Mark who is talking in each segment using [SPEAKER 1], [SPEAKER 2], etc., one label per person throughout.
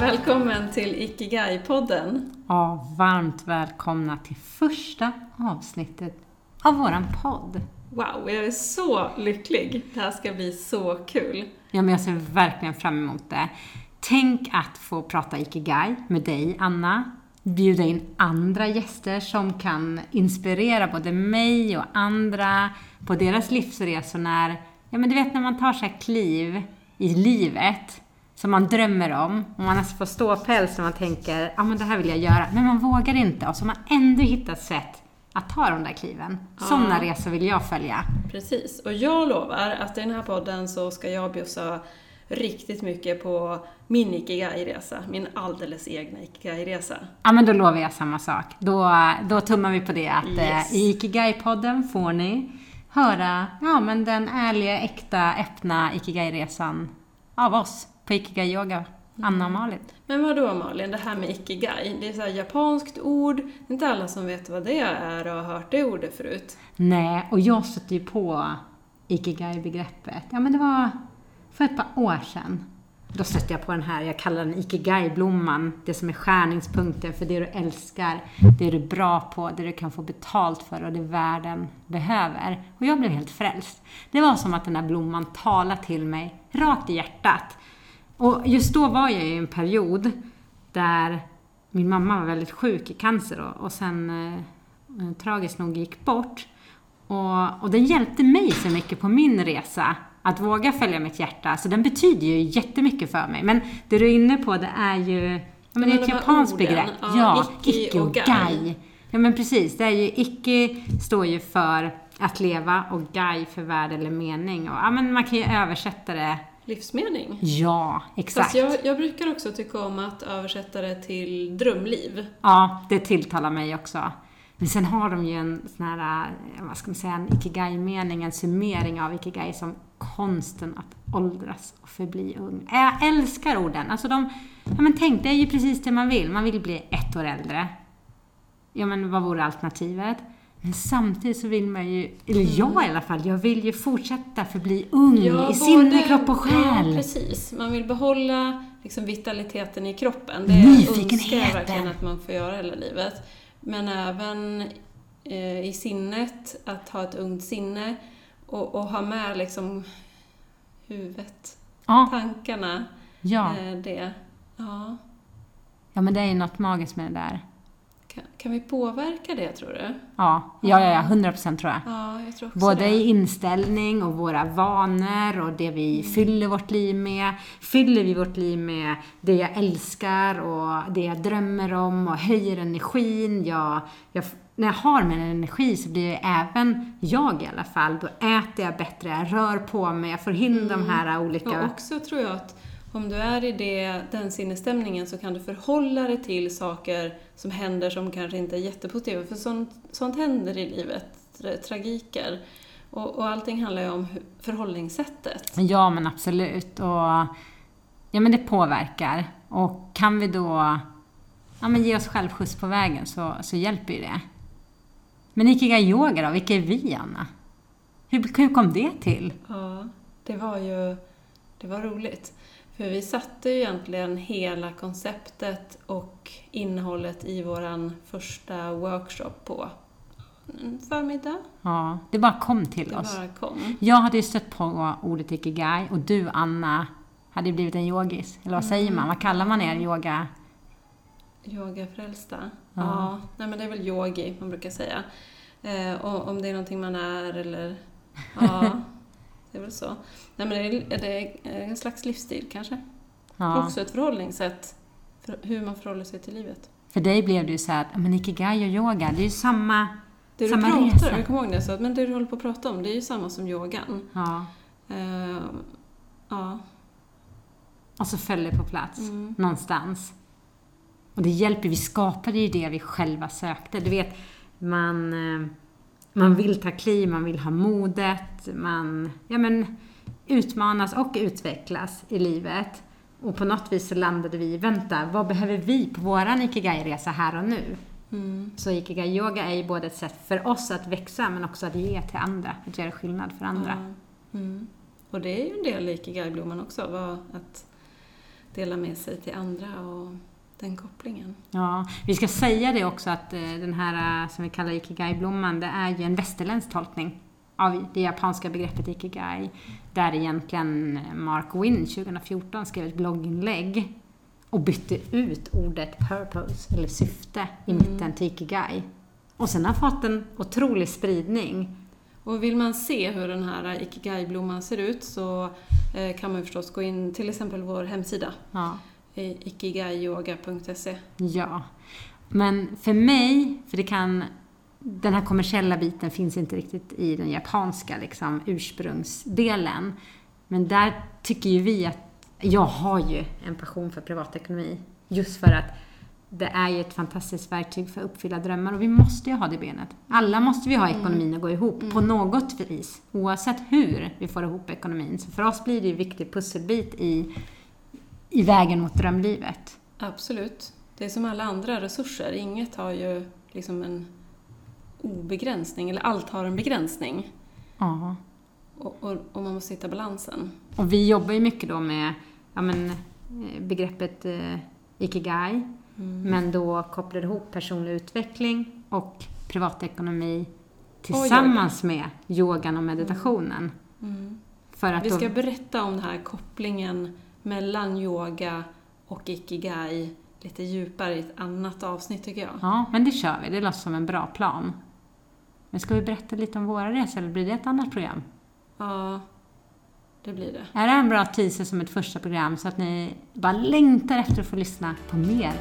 [SPEAKER 1] Välkommen till Ikigai-podden.
[SPEAKER 2] Ja, varmt välkomna till första avsnittet av våran podd.
[SPEAKER 1] Wow, jag är så lycklig. Det här ska bli så kul.
[SPEAKER 2] Ja, men jag ser verkligen fram emot det. Tänk att få prata Ikigai med dig, Anna. Bjuda in andra gäster som kan inspirera både mig och andra på deras livsresor när, ja men du vet när man tar sig kliv i livet som man drömmer om och man får ståpäls och man tänker, ja men det här vill jag göra, men man vågar inte och så har man ändå hittat sätt att ta de där kliven.
[SPEAKER 1] Ja.
[SPEAKER 2] Sådana resor vill jag följa.
[SPEAKER 1] Precis, och jag lovar att i den här podden så ska jag bjussa riktigt mycket på min Ikigai-resa, min alldeles egna Ikigai-resa.
[SPEAKER 2] Ja, men då lovar jag samma sak. Då, då tummar vi på det att
[SPEAKER 1] Yes.
[SPEAKER 2] eh, i Ikigai-podden får ni höra ja, men den ärliga, äkta, öppna Ikigai-resan av oss på Ikigai Yoga, Anna och Malin.
[SPEAKER 1] Men vad då Malin, det här med Ikigai, det är så japanskt ord, det är inte alla som vet vad det är och har hört det ordet förut.
[SPEAKER 2] Nej, och jag stötte ju på Ikigai-begreppet. Ja, men det var för ett par år sedan. Då stötte jag på den här, jag kallar den Ikigai-blomman. Det som är skärningspunkten för det du älskar, det du är bra på, det du kan få betalt för och det världen behöver. Och jag blev helt frälst. Det var som att den här blomman talade till mig rakt i hjärtat. Och just då var jag i en period där min mamma var väldigt sjuk i cancer och, och sen eh, tragiskt nog gick bort. Och, och den hjälpte mig så mycket på min resa att våga följa mitt hjärta. Så den betyder ju jättemycket för mig. Men det du är inne på det är ju, ja men det är ett japanskt begrepp.
[SPEAKER 1] ja,
[SPEAKER 2] Ja, icke
[SPEAKER 1] och gai.
[SPEAKER 2] Ja men precis, det är ju icke står ju för att leva och gai för värde eller mening. Och, ja men man kan ju översätta det,
[SPEAKER 1] Livsmening.
[SPEAKER 2] ja exakt.
[SPEAKER 1] Fast jag, jag brukar också tycka om att översätta det till drömliv.
[SPEAKER 2] Ja, det tilltalar mig också. Men sen har de ju en sån här, eh, vad ska man säga, en ikigai-mening, en summering av ikigai som konsten att åldras och förbli ung. Jag älskar orden. Alltså de, ja men tänk, det är ju precis det man vill. Man vill bli ett år äldre. Ja men vad vore alternativet? Men samtidigt så vill man ju, eller jag i alla fall, jag vill ju fortsätta förbli ung i sinne, kropp och
[SPEAKER 1] Ja,
[SPEAKER 2] själ.
[SPEAKER 1] precis. Man vill behålla liksom, vitaliteten i kroppen. Det önskar jag verkligen att man får göra hela livet. Men även eh, i sinnet, att ha ett ungt sinne och, och ha med liksom huvudet,
[SPEAKER 2] ja,
[SPEAKER 1] tankarna,
[SPEAKER 2] ja.
[SPEAKER 1] eh, det. Ja.
[SPEAKER 2] ja, men det är ju något magiskt med det där.
[SPEAKER 1] Kan, kan vi påverka det, tror du?
[SPEAKER 2] Ja, ja, ja, ja 100 procent tror jag.
[SPEAKER 1] Ja, jag tror också
[SPEAKER 2] Både
[SPEAKER 1] det.
[SPEAKER 2] i inställning och våra vanor och det vi
[SPEAKER 1] Mm.
[SPEAKER 2] fyller vårt liv med. Fyller vi vårt liv med det jag älskar och det jag drömmer om och höjer energin. Jag, jag, när jag har min energi så blir även, jag i alla fall, då äter jag bättre, jag rör på mig, jag får in de här olika...
[SPEAKER 1] Och också tror jag att om du är i det, den sinnesstämningen så kan du förhålla dig till saker som händer som kanske inte är jättepositiva. För sånt, sånt händer i livet, tra- tragiker. Och, och allting handlar ju om förhållningssättet.
[SPEAKER 2] Ja, men absolut. Och, ja, men det påverkar. Och kan vi då ja, men ge oss själv skjuts på vägen så, så hjälper ju det. Men Ikigai Yoga då, vilka är vi, Anna? Hur, hur kom det till?
[SPEAKER 1] Ja, det var ju det var roligt. För vi satte ju egentligen hela konceptet och innehållet i våran första workshop på en förmiddag.
[SPEAKER 2] Ja, det bara kom till
[SPEAKER 1] Det
[SPEAKER 2] oss.
[SPEAKER 1] bara kom.
[SPEAKER 2] Jag hade ju stött på ordet Ikigai och du, Anna, hade ju blivit en yogis. Eller vad säger man? Vad kallar man er yoga?
[SPEAKER 1] Yogafrälsta?
[SPEAKER 2] Ja.
[SPEAKER 1] Ja. nej men det är väl yogi man brukar säga. Eh, om det är någonting man är eller... Ja, det är väl så. Nej men det är, det är en slags livsstil kanske.
[SPEAKER 2] Ja.
[SPEAKER 1] Också ett förhållningssätt. För hur man förhåller sig till livet.
[SPEAKER 2] För dig blev det ju så här att, men Ikigai och yoga, det är ju samma...
[SPEAKER 1] Det du
[SPEAKER 2] Samma
[SPEAKER 1] pratar
[SPEAKER 2] resa.
[SPEAKER 1] jag kommer ihåg det, så att, men det du håller på att prata om, det är ju samma som yogan.
[SPEAKER 2] Ja.
[SPEAKER 1] Eh, ja.
[SPEAKER 2] Och så föll det på plats.
[SPEAKER 1] Mm.
[SPEAKER 2] någonstans. Och det hjälper, vi skapade ju det vi själva sökte. Du vet, man, eh, man vill ta kliv, man vill ha modet, man ja, men, utmanas och utvecklas i livet. Och på något vis så landade vi vänta, vad behöver vi på våran Ikigai-resa här och nu?
[SPEAKER 1] Mm.
[SPEAKER 2] Så Ikigai-yoga är ju både ett sätt för oss att växa, men också att ge till andra, att göra skillnad för andra.
[SPEAKER 1] Ja. Mm. Och det är ju en del i Ikigai-blomman också, att dela med sig till andra och den kopplingen.
[SPEAKER 2] Ja, vi ska säga det också att eh, den här eh, som vi kallar ikigai-blomman, det är ju en västerländsk tolkning av det japanska begreppet ikigai. Där egentligen Mark Wynn 2014 skrev ett blogginlägg och bytte ut ordet purpose, eller syfte, i
[SPEAKER 1] Mm.
[SPEAKER 2] mitten till ikigai. Och sen har fått en otrolig spridning.
[SPEAKER 1] Och vill man se hur den här ikigai-blomman ser ut så eh, kan man förstås gå in till exempel vår hemsida,
[SPEAKER 2] Ja.
[SPEAKER 1] ikigaiyoga.se.
[SPEAKER 2] Ja. Men för mig, för det kan... Den här kommersiella biten finns inte riktigt i den japanska liksom, ursprungsdelen. Men där tycker ju vi att... Jag har ju en passion för privatekonomi. Just för att det är ju ett fantastiskt verktyg för att uppfylla drömmar och vi måste ju ha det benet. Alla måste vi ha ekonomin att gå ihop på något vis. Oavsett hur vi får ihop ekonomin. Så för oss blir det ju en viktig pusselbit i, i vägen mot drömlivet.
[SPEAKER 1] Absolut. Det är som alla andra resurser. Inget har ju liksom en obegränsning, eller allt har en begränsning.
[SPEAKER 2] Ja.
[SPEAKER 1] Och, och, och man måste hitta balansen.
[SPEAKER 2] Och vi jobbar ju mycket då med ja, men, eh, begreppet eh, ikigai, men då kopplar ihop personlig utveckling och privatekonomi tillsammans med yogan och meditationen.
[SPEAKER 1] Mm.
[SPEAKER 2] Att
[SPEAKER 1] Vi ska
[SPEAKER 2] då,
[SPEAKER 1] berätta om den här kopplingen mellan yoga och ikigai lite djupare i ett annat avsnitt tycker jag.
[SPEAKER 2] ja, men det kör vi. Det låter som en bra plan. Men ska vi berätta lite om våra resor eller blir det ett annat program?
[SPEAKER 1] Ja, det blir det.
[SPEAKER 2] Är det en bra teaser som ett första program så att ni bara längtar efter att få lyssna på mer?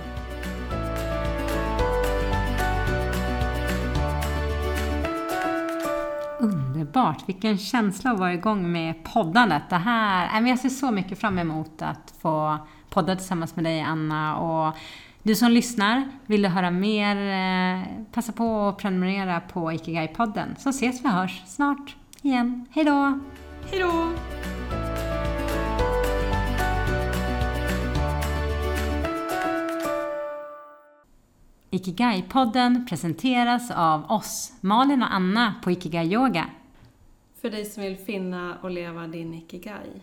[SPEAKER 2] Underbart! Vilken känsla att vara igång med poddandet. Det här, jag ser så mycket fram emot att få podda tillsammans med dig Anna. Och du som lyssnar, vill du höra mer, eh, passa på att prenumerera på Ikigai-podden. Så ses vi och hörs snart igen. Hej då!
[SPEAKER 1] Hej då!
[SPEAKER 2] Ikigai-podden presenteras av oss, Malin och Anna på Ikigai Yoga.
[SPEAKER 1] För dig som vill finna och leva din ikigai.